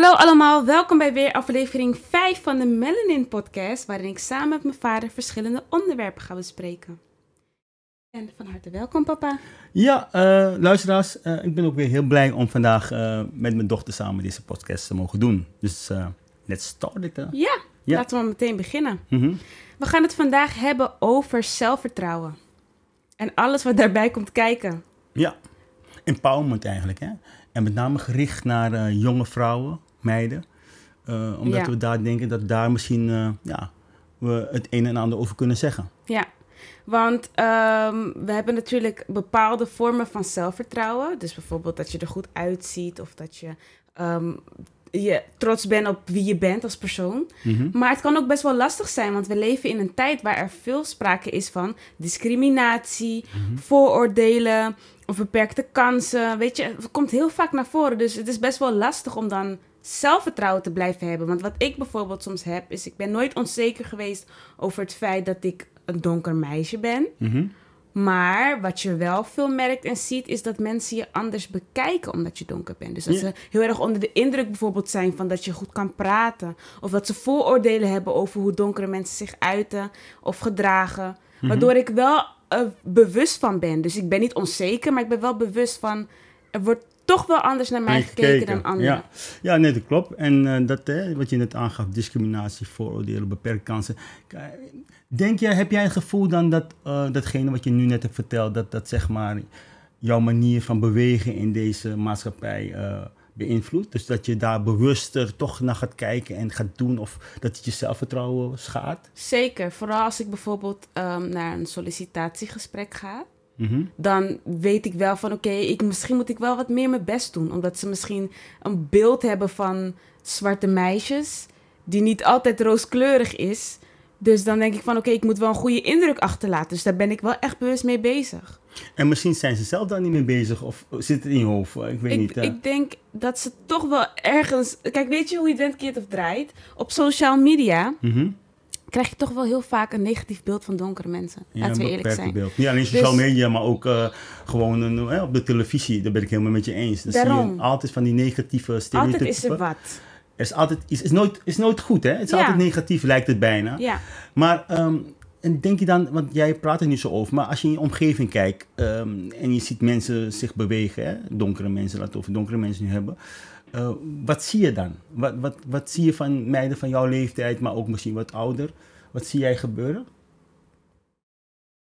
Hallo allemaal, welkom bij weer aflevering 5 van de Melanin Podcast, waarin ik samen met mijn vader verschillende onderwerpen ga bespreken. En van harte welkom, papa. Ja, eh, luisteraars, eh, ik ben ook weer heel blij om vandaag eh, met mijn dochter samen deze podcast te mogen doen. Dus let's start it. Ja, Ja. laten we meteen beginnen. Mhm. We gaan het vandaag hebben over zelfvertrouwen. En alles wat daarbij komt kijken. Ja, empowerment eigenlijk. Hè? En met name gericht naar jonge vrouwen, meiden. Eh, omdat Ja. we daar denken dat daar misschien eh, ja, we het een en ander over kunnen zeggen. Ja, want ehm, we hebben natuurlijk bepaalde vormen van zelfvertrouwen. Dus bijvoorbeeld dat je er goed uitziet of dat je, ehm, je trots bent op wie je bent als persoon. Mhm. Maar het kan ook best wel lastig zijn, want we leven in een tijd waar er veel sprake is van discriminatie, vooroordelen of beperkte kansen. Weet je, het komt heel vaak naar voren. Dus het is best wel lastig om dan zelfvertrouwen te blijven hebben. Want wat ik bijvoorbeeld soms heb, is ik ben nooit onzeker geweest over het feit dat ik een donker meisje ben. Mhm. Maar wat je wel veel merkt en ziet, is dat mensen je anders bekijken omdat je donker bent. Dus dat Ja. ze heel erg onder de indruk bijvoorbeeld zijn van dat je goed kan praten. Of dat ze vooroordelen hebben over hoe donkere mensen zich uiten of gedragen. Mhm. Waardoor ik wel eh, bewust van ben. Dus ik ben niet onzeker, maar ik ben wel bewust van... Er wordt toch wel anders naar mij gekeken, dan anderen. Ja, ja nee, dat klopt. En eh, dat, hè, wat je net aangaf, discriminatie, vooroordelen, beperkte kansen. Denk jij, heb jij het gevoel dan dat eh, datgene wat je nu net hebt verteld, dat dat zeg maar jouw manier van bewegen in deze maatschappij eh, beïnvloedt? Dus dat je daar bewuster toch naar gaat kijken en gaat doen of dat het je zelfvertrouwen schaadt? Zeker, vooral als ik bijvoorbeeld ehm, naar een sollicitatiegesprek ga. Mhm. dan weet ik wel van oké, ik misschien moet ik wel wat meer mijn best doen. Omdat ze misschien een beeld hebben van zwarte meisjes, die niet altijd rooskleurig is. Dus dan denk ik van oké, ik moet wel een goede indruk achterlaten. Dus daar ben ik wel echt bewust mee bezig. En misschien zijn ze zelf daar niet mee bezig of zit het in je hoofd? Ik weet Ik, niet. eh. ik denk dat ze toch wel ergens. Kijk, weet je hoe je het went, keert of draait? Op social media Mhm. Krijg je toch wel heel vaak een negatief beeld van donkere mensen. Ja, Laten we eerlijk zijn. beeld. Niet alleen sociale Dus- media, maar ook eh, gewoon een, eh, op de televisie. Daar ben ik helemaal met je eens. Zie Daarom. je altijd van die negatieve stereotypen. Altijd is er wat. Er is altijd is, is nooit, is nooit goed, hè? Het is Ja. altijd negatief, lijkt het bijna. Ja. Maar ehm, en denk je dan, want jij praat er niet zo over, maar als je in je omgeving kijkt ehm, en je ziet mensen zich bewegen, hè? donkere mensen, laten we het over donkere mensen nu hebben. Eh, wat zie je dan? Wat, wat, wat zie je van meiden van jouw leeftijd, maar ook misschien wat ouder? Wat zie jij gebeuren?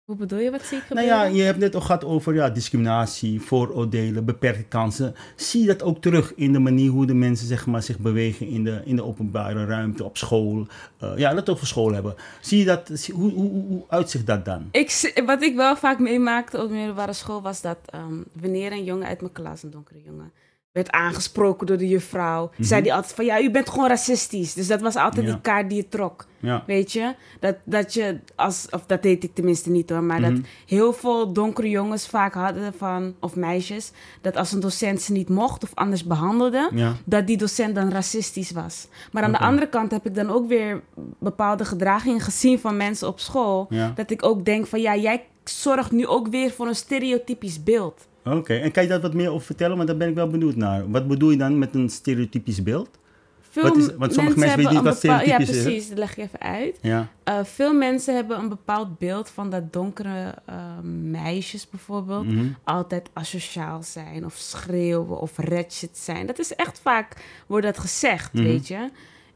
Hoe bedoel je? Wat zie ik Nou gebeuren? ja, je hebt net al gehad over ja, discriminatie, vooroordelen, beperkte kansen. Zie je dat ook terug in de manier hoe de mensen zeg maar, zich bewegen in de, in de openbare ruimte, op school? Eh, ja, het over school hebben. Zie je dat, zie- hoe, hoe, hoe, uitzicht dat dan? Ik, wat ik wel vaak meemaakte op de middelbare school was dat ehm, wanneer een jongen uit mijn klas, een donkere jongen, werd aangesproken door de juffrouw, zei die altijd van ja, u bent gewoon racistisch. Dus dat was altijd Mhm. Ja. die kaart die je trok. Ja. Weet je? Dat, dat je, als, of dat deed ik tenminste niet hoor, maar Mhm. dat heel veel donkere jongens vaak hadden van, of meisjes, dat als een docent ze niet mocht of anders behandelde, Ja. dat die docent dan racistisch was. Maar aan de andere kant heb ik dan ook weer bepaalde gedragingen gezien van mensen op school, dat ik ook denk van ja, jij zorgt nu ook weer voor een stereotypisch beeld. Oké, en kan je daar wat meer over vertellen? Want daar ben ik wel benieuwd naar. Wat bedoel je dan met een stereotypisch beeld? Veel Wat is- want sommige mensen weten hebben niet wat Ja, stereotypisch is, hè? precies. Dat leg ik even uit. Ja. Eh, veel mensen hebben een bepaald beeld van dat donkere eh, meisjes bijvoorbeeld Mhm. altijd asociaal zijn of schreeuwen of ratchet zijn. Dat is echt vaak, wordt dat gezegd, Mhm. weet je.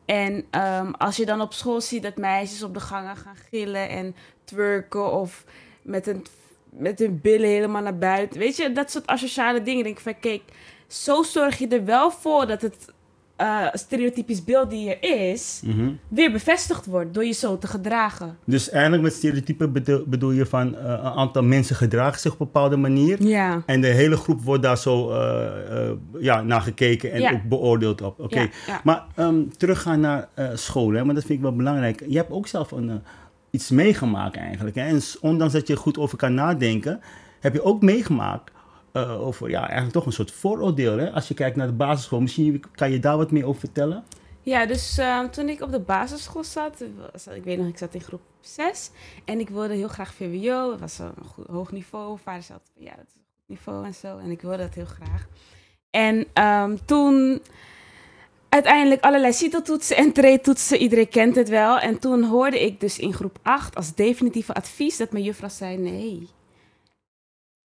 En ehm, als je dan op school ziet dat meisjes op de gangen gaan gillen en twerken of met, een, met hun billen helemaal naar buiten. Weet je, dat soort asociale dingen. Denk ik van, kijk, zo zorg je er wel voor dat het... eh, stereotypisch beeld die er is, Mhm. weer bevestigd wordt door je zo te gedragen. Dus eigenlijk met stereotypen bedo- bedoel je van eh, een aantal mensen gedragen zich op een bepaalde manier. Ja. En de hele groep wordt daar zo eh, ja, naar gekeken en Ja. ook beoordeeld op. Oké. Ja. Maar ehm, teruggaan naar school, hè, maar dat vind ik wel belangrijk. Je hebt ook zelf een, iets meegemaakt eigenlijk. Hè? En ondanks dat je goed over kan nadenken, heb je ook meegemaakt eh, over ja, eigenlijk toch een soort vooroordeel. Hè? Als je kijkt naar de basisschool, misschien kan je daar wat meer over vertellen? Ja, dus ehm, toen ik op de basisschool zat, ik weet nog, ik zat in groep 6 en ik wilde heel graag VWO. Het was een hoog niveau. Vader altijd, ja, dat is een goed niveau en zo. En ik wilde dat heel graag. En ehm, toen uiteindelijk allerlei CITO-toetsen en TRE-toetsen, iedereen kent het wel. En toen hoorde ik dus in groep 8 als definitieve advies dat mijn juffrouw zei, nee,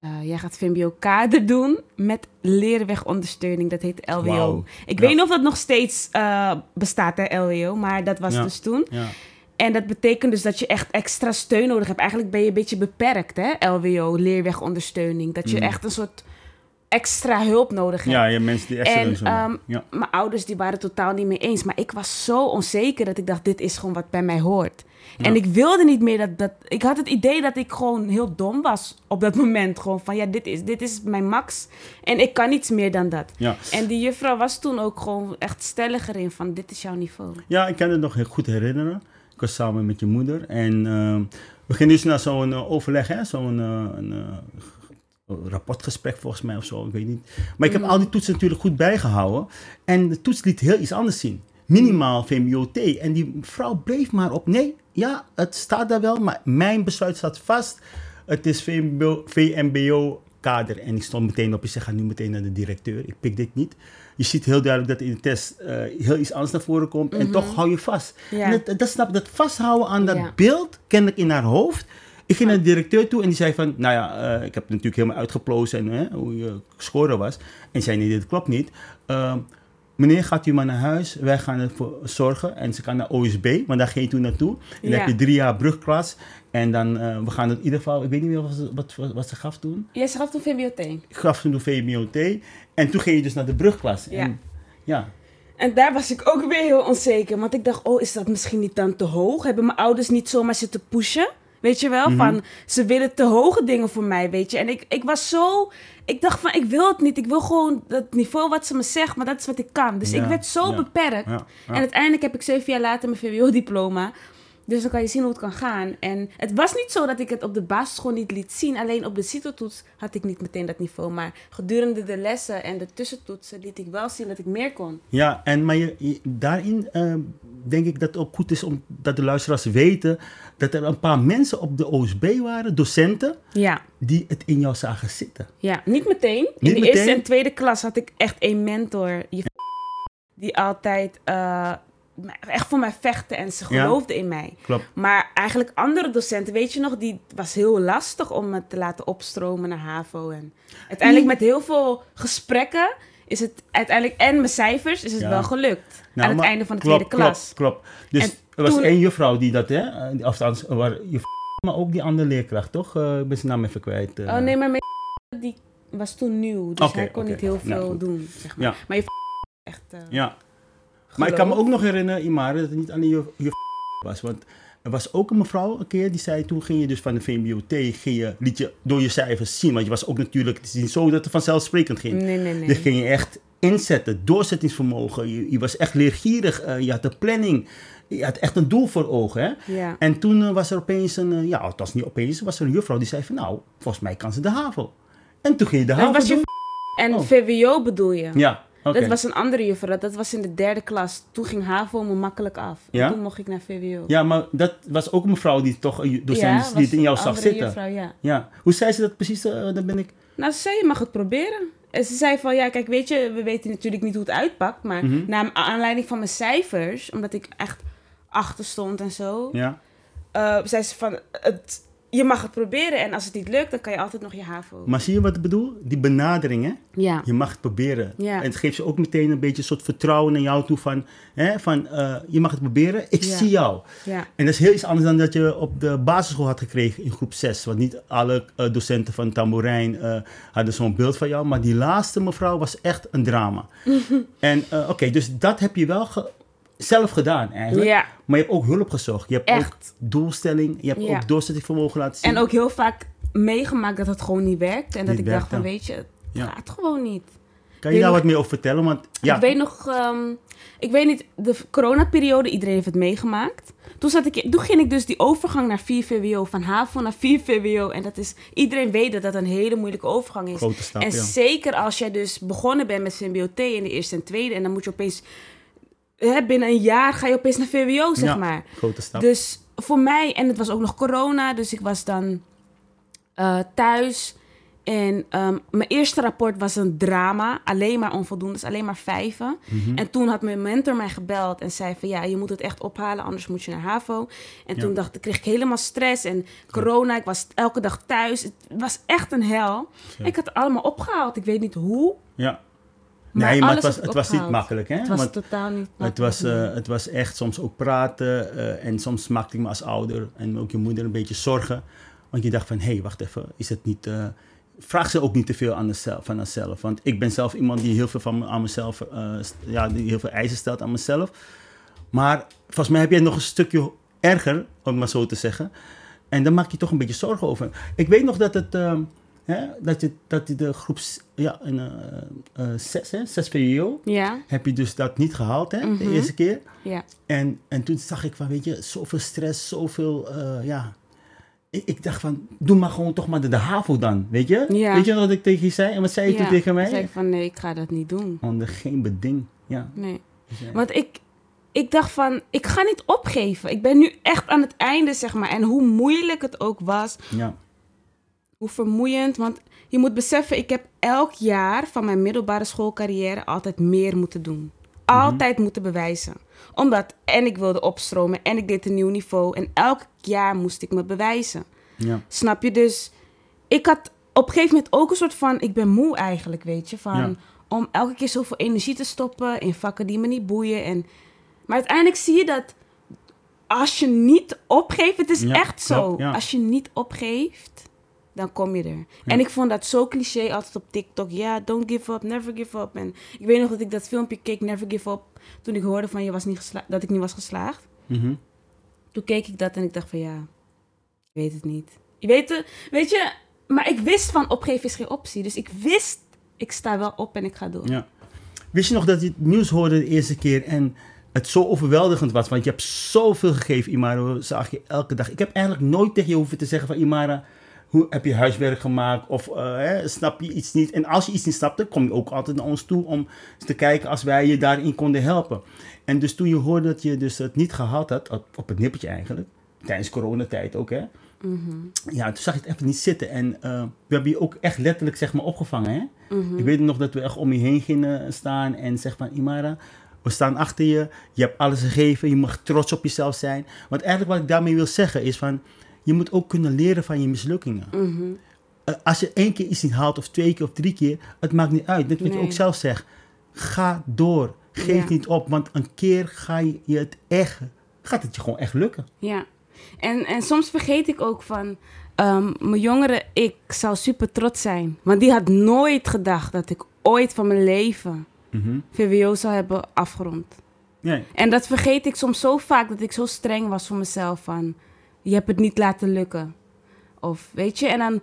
eh, jij gaat VMBO-kader doen met leerwegondersteuning. Dat heet LWO. Ik Ja. weet niet of dat nog steeds eh, bestaat, hè, LWO, maar dat was Ja. dus toen. Ja. En dat betekent dus dat je echt extra steun nodig hebt. Eigenlijk ben je een beetje beperkt, hè, LWO, leerwegondersteuning. Dat je Mm. echt een soort extra hulp nodig ja, je mensen die echt En, ja. Mijn ouders die waren het totaal niet mee eens. Maar ik was zo onzeker dat ik dacht, dit is gewoon wat bij mij hoort. Ja. En ik wilde niet meer dat, dat... Ik had het idee dat ik gewoon heel dom was op dat moment. Gewoon van, ja, dit is, dit is mijn max. En ik kan niets meer dan dat. Ja. En die juffrouw was toen ook gewoon echt stelliger in van, dit is jouw niveau. ja, ik kan het nog heel goed herinneren. Ik was samen met je moeder en ehm, we gingen dus naar zo'n eh, overleg, hè? zo'n een, g- rapportgesprek volgens mij of zo, ik weet niet. Maar ik heb Mhm. al die toetsen natuurlijk goed bijgehouden en de toets liet heel iets anders zien. Minimaal VMBO-T. En die vrouw bleef maar op, nee, ja, het staat daar wel, maar mijn besluit staat vast. Het is VMBO, VMBO-kader. En ik stond meteen op, ik zeg, ga nu meteen naar de directeur. Ik pik dit niet. Je ziet heel duidelijk dat in de test eh, heel iets anders naar voren komt. En toch hou je vast. Ja. En dat, dat, snap, dat vasthouden aan dat Ja. beeld, kennelijk in haar hoofd. Ik ging naar de directeur toe en die zei van, nou ja, eh, ik heb het natuurlijk helemaal uitgeplozen en hoe je score was. En zei, nee, dit klopt niet. Ehm, meneer, gaat u maar naar huis, wij gaan ervoor zorgen. En ze kan naar OSB, want daar ging je toen naartoe. En dan Ja. heb je drie jaar brugklas. En dan, eh, we gaan het in ieder geval, ik weet niet meer wat, ze- wat, ze gaf toen. Jij schaf toen VBOT. Ik gaf toen de VMBO-T. En toen ging je dus naar de brugklas. Ja. En, ja. En daar was ik ook weer heel onzeker. Want ik dacht, oh, is dat misschien niet dan te hoog? Hebben mijn ouders niet zomaar zitten pushen? Weet je wel? Mhm. Van, ze willen te hoge dingen voor mij, weet je. En ik, ik was zo... Ik dacht van, ik wil het niet. Ik wil gewoon dat niveau wat ze me zegt, maar dat is wat ik kan. Dus Ja, ik werd zo ja, beperkt. Ja. En uiteindelijk heb ik zeven jaar later mijn VWO-diploma. Dus dan kan je zien hoe het kan gaan. En het was niet zo dat ik het op de basisschool niet liet zien. Alleen op de CITO-toets had ik niet meteen dat niveau. Maar gedurende de lessen en de tussentoetsen liet ik wel zien dat ik meer kon. Ja, en maar je, je- daarin eh, denk ik dat het ook goed is om dat de luisteraars weten dat er een paar mensen op de OSB waren, docenten, Ja. die het in jou zagen zitten. Ja, niet meteen. Niet in de eerste meteen? en tweede klas had ik echt een mentor. Je die altijd eh, echt voor mij vechtte en ze Ja. geloofde in mij. Klopt. Maar eigenlijk andere docenten, weet je nog, die was heel lastig om me te laten opstromen naar HAVO. En uiteindelijk met heel veel gesprekken is het uiteindelijk, en mijn cijfers, is het Ja. wel gelukt. Nou, aan het einde van de tweede klas. Klopt, klopt. Dus En er was toen- één juffrouw die dat, hè, er waren je maar ook die andere leerkracht, toch? Eh, ik ben zijn naam even kwijt. eh. Oh nee, maar mijn die was toen nieuw, dus hij kon niet heel Nou, veel doen. Zeg maar. Ja. Maar je echt eh, Ja. Maar ik kan me ook nog herinneren, Imare, dat het niet alleen je, je was. Want er was ook een mevrouw een keer die zei, toen ging je dus van de VMBO-T, ging je, liet je door je cijfers zien. Want je was ook natuurlijk, het is niet zo dat het vanzelfsprekend ging. Nee, nee, nee. Dan ging je echt inzetten, doorzettingsvermogen. Je, je was echt leergierig, eh, je had de planning. Je had echt een doel voor ogen. Hè? Ja. En toen eh, was er opeens een, eh, ja, het was niet opeens, was er een juffrouw die zei van, nou, volgens mij kan ze de HAVO. En toen ging je de HAVO was je. En Oh. VWO bedoel je? Ja, oké. Dat was een andere juffrouw. Dat was in de derde klas. Toen ging HAVO me makkelijk af. En Ja? toen mocht ik naar VWO. Ja, maar dat was ook een mevrouw die toch een docent Ja, die het in jou een zag andere zitten. Juffrouw, ja. Ja. Hoe zei ze dat precies? eh, dan ben ik... Nou, ze zei, je mag het proberen. En ze zei van, ja, kijk, weet je, we weten natuurlijk niet hoe het uitpakt. Maar Mhm. naar aanleiding van mijn cijfers, omdat ik echt achter stond en zo, Ja. eh, zei ze van, het, je mag het proberen. En als het niet lukt, dan kan je altijd nog je HAVO. Maar zie je wat ik bedoel? Die benadering, hè? Ja. Je mag het proberen. Ja. En het geeft ze ook meteen een beetje een soort vertrouwen naar jou toe van, hè, van eh, je mag het proberen, ik Ja. zie jou. Ja. En dat is heel iets anders dan dat je op de basisschool had gekregen in groep 6. Want niet alle eh, docenten van Tamboerijn eh, hadden zo'n beeld van jou. Maar die laatste mevrouw was echt een drama. en eh, oké, dus dat heb je wel ge- zelf gedaan eigenlijk. Ja. Maar je hebt ook hulp gezocht. Je hebt ook Echt. doelstelling. Je hebt Ja. ook doorzettingsvermogen laten zien. En ook heel vaak meegemaakt dat het gewoon niet werkt. En dat ik dacht van, weet je, het Ja. gaat gewoon niet. kan je daar nog- wat meer over vertellen? Want ja, Ik weet nog, ehm, ik weet niet, de coronaperiode, iedereen heeft het meegemaakt. Toen, zat ik, toen ging ik dus die overgang naar 4 VWO, van HAVO naar 4 VWO. En dat is, iedereen weet dat dat een hele moeilijke overgang is. grote stap. en ja. zeker als jij dus begonnen bent met VMBO-T in de eerste en tweede. En dan moet je opeens, hè, binnen een jaar ga je opeens naar VWO, zeg Ja, maar. Grote stap. Dus voor mij, en het was ook nog corona, dus ik was dan eh, thuis. En ehm, mijn eerste rapport was een drama, alleen maar onvoldoende, dus alleen maar vijven. Mhm. En toen had mijn mentor mij gebeld en zei van ja, je moet het echt ophalen, anders moet je naar HAVO. En Ja. toen dacht kreeg ik helemaal stress en corona, ik was elke dag thuis. Het was echt een hel. Ja. Ik had het allemaal opgehaald, ik weet niet hoe, ja. Maar nee, maar het was, het was niet makkelijk. Hè? Het was Want totaal niet Het makkelijk, was, nee. eh, het was echt soms ook praten eh, en soms maakte ik me als ouder en ook je moeder een beetje zorgen. Want je dacht van, hé, hey, wacht even, is het niet... eh, vraag ze ook niet te veel aan haarzelf, van haarzelf. Want ik ben zelf iemand die heel veel van aan mezelf, ja, die heel veel eisen stelt aan mezelf. Maar volgens mij heb jij nog een stukje erger, om het maar zo te zeggen. En dan maak je toch een beetje zorgen over. Ik weet nog dat het... Hè, dat, je, dat je de groep ja, in, eh, eh, 6, hè, 6 VWO, Ja, heb je dus dat niet gehaald hè, de Mhm. eerste keer. ja. En, en toen zag ik van, weet je, zoveel stress, zoveel, eh, ja. Ik, ik dacht van, doe maar gewoon toch maar de, de HAVO dan, weet je? Ja. Weet je wat ik tegen je zei? En wat zei je ja. toen tegen mij? Ik zei van nee, ik ga dat niet doen. Onder geen beding, ja. Nee. Zei- Want ik, ik dacht van, ik ga niet opgeven. Ik ben nu echt aan het einde, zeg maar. En hoe moeilijk het ook was, ja, hoe vermoeiend. Want je moet beseffen, ik heb elk jaar van mijn middelbare schoolcarrière altijd meer moeten doen. Altijd moeten bewijzen. Omdat, en ik wilde opstromen en ik deed een nieuw niveau. En elk jaar moest ik me bewijzen. ja, Snap je? Dus ik had op een gegeven moment ook een soort van... Ik ben moe eigenlijk, weet je. Van, Ja. Om elke keer zoveel energie te stoppen in vakken die me niet boeien. En, maar uiteindelijk zie je dat als je niet opgeeft... Het is Ja, echt zo. Als je niet opgeeft, dan kom je er. En ik vond dat zo cliché altijd op TikTok. Ja, don't give up, never give up. En ik weet nog dat ik dat filmpje keek, Never Give Up... toen ik hoorde van je was niet dat ik niet was geslaagd. mhm. Toen keek ik dat en ik dacht van ja, ik weet het niet. Je weet, het, weet je, maar ik wist van opgeven is geen optie. Dus ik wist, ik sta wel op en ik ga door. ja. Wist je nog dat je het nieuws hoorde de eerste keer en het zo overweldigend was? Want je hebt zoveel gegeven, Imara, zag je elke dag. Ik heb eigenlijk nooit tegen je hoeven te zeggen van Imara... Hoe heb je huiswerk gemaakt of eh, hè, snap je iets niet? En als je iets niet snapte, kom je ook altijd naar ons toe om te kijken als wij je daarin konden helpen. En dus toen je hoorde dat je dus het niet gehaald had, op, het nippertje eigenlijk, tijdens coronatijd ook hè. Ja, toen zag je het even niet zitten. En eh, we hebben je ook echt letterlijk zeg maar opgevangen hè. Ik weet nog dat we echt om je heen gingen staan en zeg van Imara, we staan achter je, je hebt alles gegeven, je mag trots op jezelf zijn. Want eigenlijk wat ik daarmee wil zeggen is van, je moet ook kunnen leren van je mislukkingen. Mhm. Eh, als je één keer iets niet haalt, of twee keer of drie keer, het maakt niet uit. Net wat je ook zelf zegt. Ga door. Geef Ja. niet op, want een keer ga je het echt, gaat het je gewoon echt lukken. Ja. En, en soms vergeet ik ook van, ehm, mijn jongere ik zou super trots zijn. Want die had nooit gedacht dat ik ooit van mijn leven VWO zou hebben afgerond. Nee. En dat vergeet ik soms zo vaak dat ik zo streng was voor mezelf van je hebt het niet laten lukken. Of weet je, en dan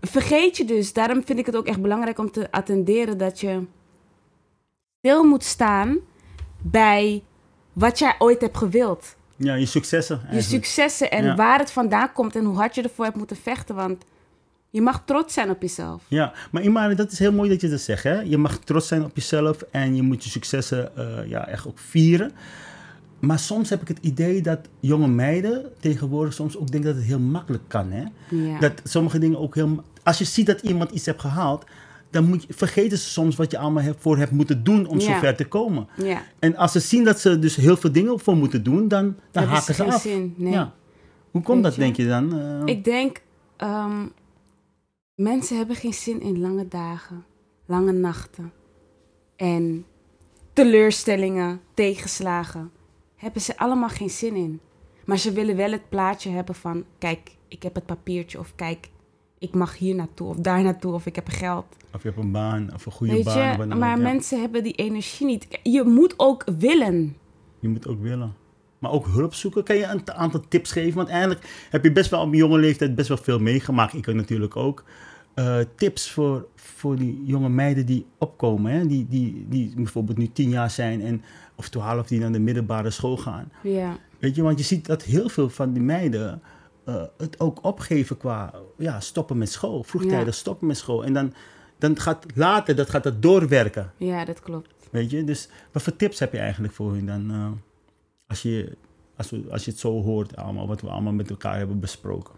vergeet je dus. Daarom vind ik het ook echt belangrijk om te attenderen dat je stil moet staan bij wat jij ooit hebt gewild. Ja, je successen. Je successen en Ja. waar het vandaan komt en hoe hard je ervoor hebt moeten vechten. Want je mag trots zijn op jezelf. Ja, maar Imare, dat is heel mooi dat je dat zegt. Hè? Je mag trots zijn op jezelf en je moet je successen eh, ja, echt ook vieren. Maar soms heb ik het idee dat jonge meiden tegenwoordig soms ook denken dat het heel makkelijk kan. Hè? Ja. Dat sommige dingen ook heel... Als je ziet dat iemand iets heeft gehaald, dan moet je, vergeten ze soms wat je allemaal hebt, voor hebt moeten doen om Ja. zover te komen. ja. En als ze zien dat ze dus heel veel dingen voor moeten doen, dan, dan haken ze af. zin, nee. Ja. Hoe komt Weet dat, je? denk je dan? Eh, Ik denk Ehm, mensen hebben geen zin in lange dagen, lange nachten en teleurstellingen, tegenslagen. Hebben ze allemaal geen zin in. Maar ze willen wel het plaatje hebben van: kijk, ik heb het papiertje, of kijk, ik mag hier naartoe, of daar naartoe, of ik heb geld. Of je hebt een baan, of een goede Weet baan. je, maar ook, ja. mensen hebben die energie niet. Je moet ook willen. Je moet ook willen. Maar ook hulp zoeken. Kan je een aantal tips geven? Want eigenlijk heb je best wel op je jonge leeftijd best wel veel meegemaakt. Ik ook natuurlijk ook. Eh, tips voor, voor die jonge meiden die opkomen. Hè? Die, die, die bijvoorbeeld nu tien jaar zijn en, of twaalf die naar de middelbare school gaan. Ja, Weet je, want je ziet dat heel veel van die meiden eh, het ook opgeven qua ja, stoppen met school. Vroegtijdig Ja. stoppen met school. En dan, dan gaat later dat, gaat dat doorwerken. ja, dat klopt. Weet je, dus wat voor tips heb je eigenlijk voor hun dan? eh, als, je, als, we, als je het zo hoort, allemaal, wat we allemaal met elkaar hebben besproken.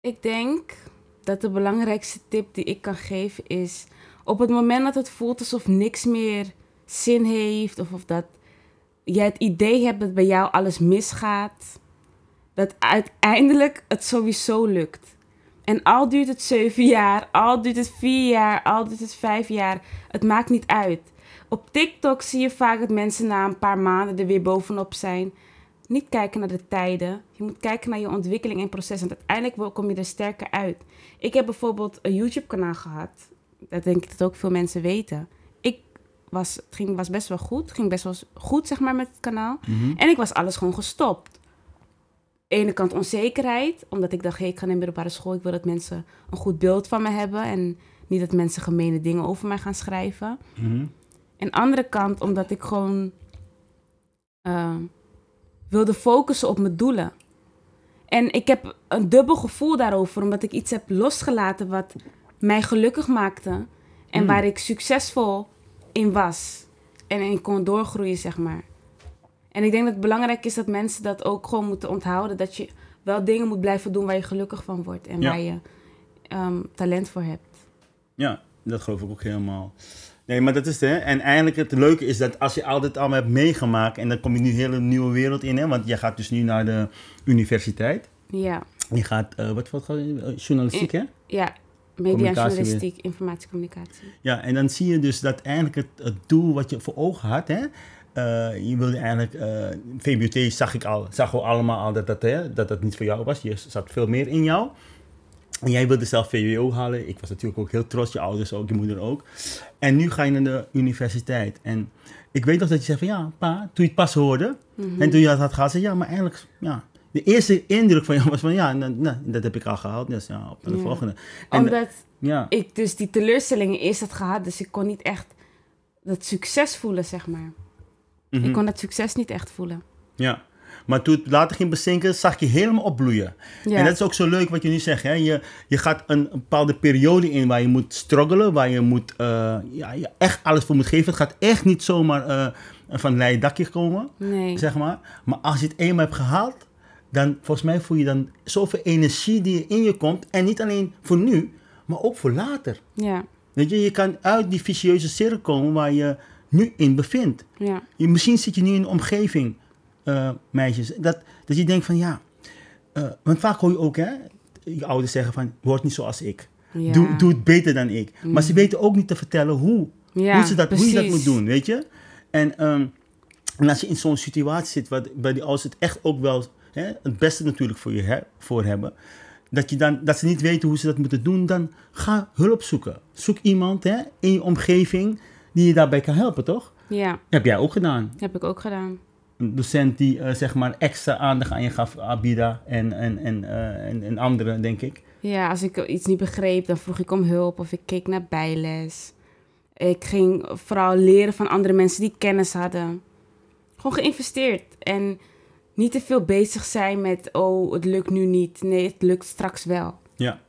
Ik denk dat de belangrijkste tip die ik kan geven is... op het moment dat het voelt alsof niks meer zin heeft... of, of dat jij het idee hebt dat bij jou alles misgaat... dat uiteindelijk het sowieso lukt. En al duurt het zeven jaar, al duurt het vier jaar, al duurt het vijf jaar... het maakt niet uit. Op TikTok zie je vaak dat mensen na een paar maanden er weer bovenop zijn... Niet kijken naar de tijden. Je moet kijken naar je ontwikkeling en proces. En uiteindelijk kom je er sterker uit. Ik heb bijvoorbeeld een YouTube-kanaal gehad. Dat denk ik dat ook veel mensen weten. Ik was, het ging, was best wel goed. Het ging best wel goed, zeg maar, met het kanaal. En ik was alles gewoon gestopt. ene kant onzekerheid. Omdat ik dacht, hey, ik ga naar de middelbare school. Ik wil dat mensen een goed beeld van me hebben. En niet dat mensen gemene dingen over mij gaan schrijven. Mhm. En andere kant omdat ik gewoon eh, wilde focussen op mijn doelen. En ik heb een dubbel gevoel daarover, omdat ik iets heb losgelaten wat mij gelukkig maakte. En Mm. waar ik succesvol in was. En in kon doorgroeien, zeg maar. En ik denk dat het belangrijk is dat mensen dat ook gewoon moeten onthouden. Dat je wel dingen moet blijven doen waar je gelukkig van wordt. En Ja. waar je ehm, talent voor hebt. Ja, dat geloof ik ook helemaal. Nee, maar dat is het, hè. En eigenlijk het leuke is dat als je al dit allemaal hebt meegemaakt... en dan kom je nu een hele nieuwe wereld in, hè. Want je gaat dus nu naar de universiteit. Ja, Je gaat, eh, wat, je, eh, journalistiek, hè? ja. Media, journalistiek, informatiecommunicatie. Ja, en dan zie je dus dat eigenlijk het, het doel wat je voor ogen had, hè, eh, je wilde eigenlijk, eh VBT zag ik al, zag we allemaal al dat dat, hè, dat dat niet voor jou was. Je zat veel meer in jou. En jij wilde zelf VWO halen. Ik was natuurlijk ook heel trots, je ouders ook, je moeder ook. En nu ga je naar de universiteit. En ik weet nog dat je zei van ja, pa, toen je het pas hoorde. Mhm. En toen je dat had gehad, zei je, ja, maar eigenlijk, ja. De eerste indruk van jou was van ja, nou, nou, dat heb ik al gehaald. Dus ja, op naar de Ja. volgende. En, Omdat ja, ik dus die teleurstellingen eerst had gehad, dus ik kon niet echt dat succes voelen, zeg maar. mhm. Ik kon dat succes niet echt voelen. Ja, maar toen het later ging bezinken, zag je helemaal opbloeien. Ja, En dat is ook zo leuk wat je nu zegt. Hè? Je, je gaat een, een bepaalde periode in waar je moet struggelen, waar je, moet, eh, ja, je echt alles voor moet geven. Het gaat echt niet zomaar eh, van een dakje komen, nee. zeg maar. Maar als je het eenmaal hebt gehaald, dan volgens mij voel je dan zoveel energie die in je komt. En niet alleen voor nu, maar ook voor later. Ja, Weet je, je kan uit die vicieuze cirkel komen waar je nu in bevindt. ja, Je, misschien zit je nu in een omgeving, eh, meisjes, dat, dat je denkt van ja. eh, want vaak hoor je ook, hè, je ouders zeggen van, word niet zoals ik. ja. Doe, doe het beter dan ik. Maar ze weten ook niet te vertellen hoe. ja, hoe, ze dat, hoe je dat moet doen, weet je. En, ehm, en als je in zo'n situatie zit, waar, waar die ouders het echt ook wel hè, het beste natuurlijk voor je he- voor hebben. Dat, je dan, dat ze niet weten hoe ze dat moeten doen, dan ga hulp zoeken. Zoek iemand hè, in je omgeving die je daarbij kan helpen, toch? Ja, heb jij ook gedaan heb ik ook gedaan. Docent die eh, zeg maar extra aandacht aan je gaf, Abida en, en, en, eh, en, en anderen, denk ik. Ja, als ik iets niet begreep, dan vroeg ik om hulp of ik keek naar bijles. Ik ging vooral leren van andere mensen die kennis hadden. Gewoon geïnvesteerd. En niet te veel bezig zijn met, oh, het lukt nu niet. Nee, het lukt straks wel. Ja,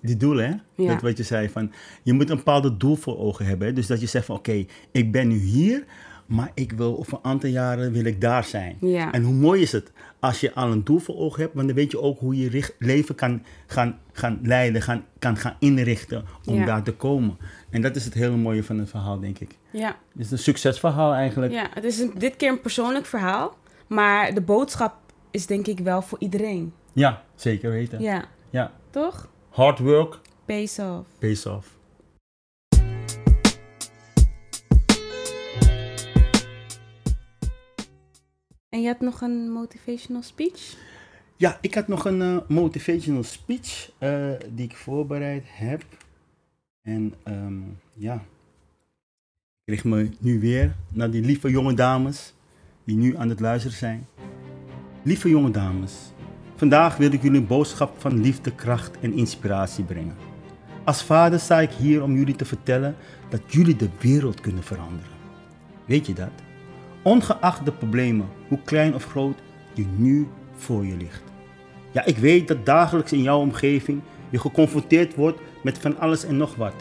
die doelen, hè? Ja. Dat wat je zei, van, je moet een bepaald doel voor ogen hebben. Hè? Dus dat je zegt van, oké, ik ben nu hier, maar ik wil over een aantal jaren wil ik daar zijn. Ja, En hoe mooi is het als je al een doel voor ogen hebt, want dan weet je ook hoe je richt- leven kan gaan, gaan leiden, gaan, kan gaan inrichten om Ja. daar te komen. En dat is het hele mooie van het verhaal, denk ik. ja, Het is een succesverhaal eigenlijk. ja. Het is een, dit keer een persoonlijk verhaal. Maar de boodschap is denk ik wel voor iedereen. Ja, zeker weten. Ja, Ja, Toch? Hard work Pays off. pays off. En je had nog een motivational speech? Ja, ik had nog een eh, motivational speech eh, die ik voorbereid heb. En ehm, ja, ik richt me nu weer naar die lieve jonge dames die nu aan het luisteren zijn. Lieve jonge dames, vandaag wil ik jullie een boodschap van liefde, kracht en inspiratie brengen. Als vader sta ik hier om jullie te vertellen dat jullie de wereld kunnen veranderen. Weet je dat? Ongeacht de problemen, hoe klein of groot, die nu voor je ligt. Ja, ik weet dat dagelijks in jouw omgeving je geconfronteerd wordt met van alles en nog wat.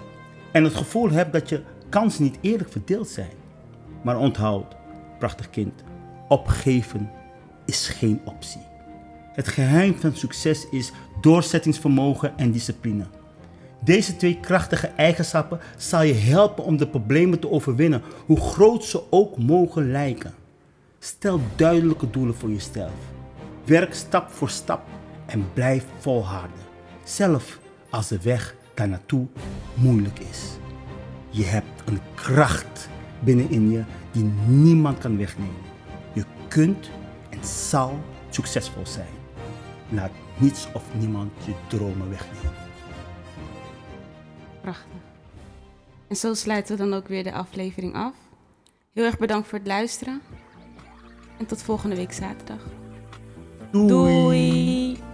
En het gevoel hebt dat je kansen niet eerlijk verdeeld zijn. Maar onthoud, prachtig kind, opgeven is geen optie. Het geheim van succes is doorzettingsvermogen en discipline. Deze twee krachtige eigenschappen zal je helpen om de problemen te overwinnen, hoe groot ze ook mogen lijken. Stel duidelijke doelen voor jezelf. Werk stap voor stap en blijf volharden. Zelf als de weg daar naartoe moeilijk is. Je hebt een kracht binnenin je die niemand kan wegnemen. Je kunt en zal succesvol zijn. Laat niets of niemand je dromen wegnemen. Prachtig. En zo sluiten we dan ook weer de aflevering af. Heel erg bedankt voor het luisteren. En tot volgende week zaterdag. Doei. Doei.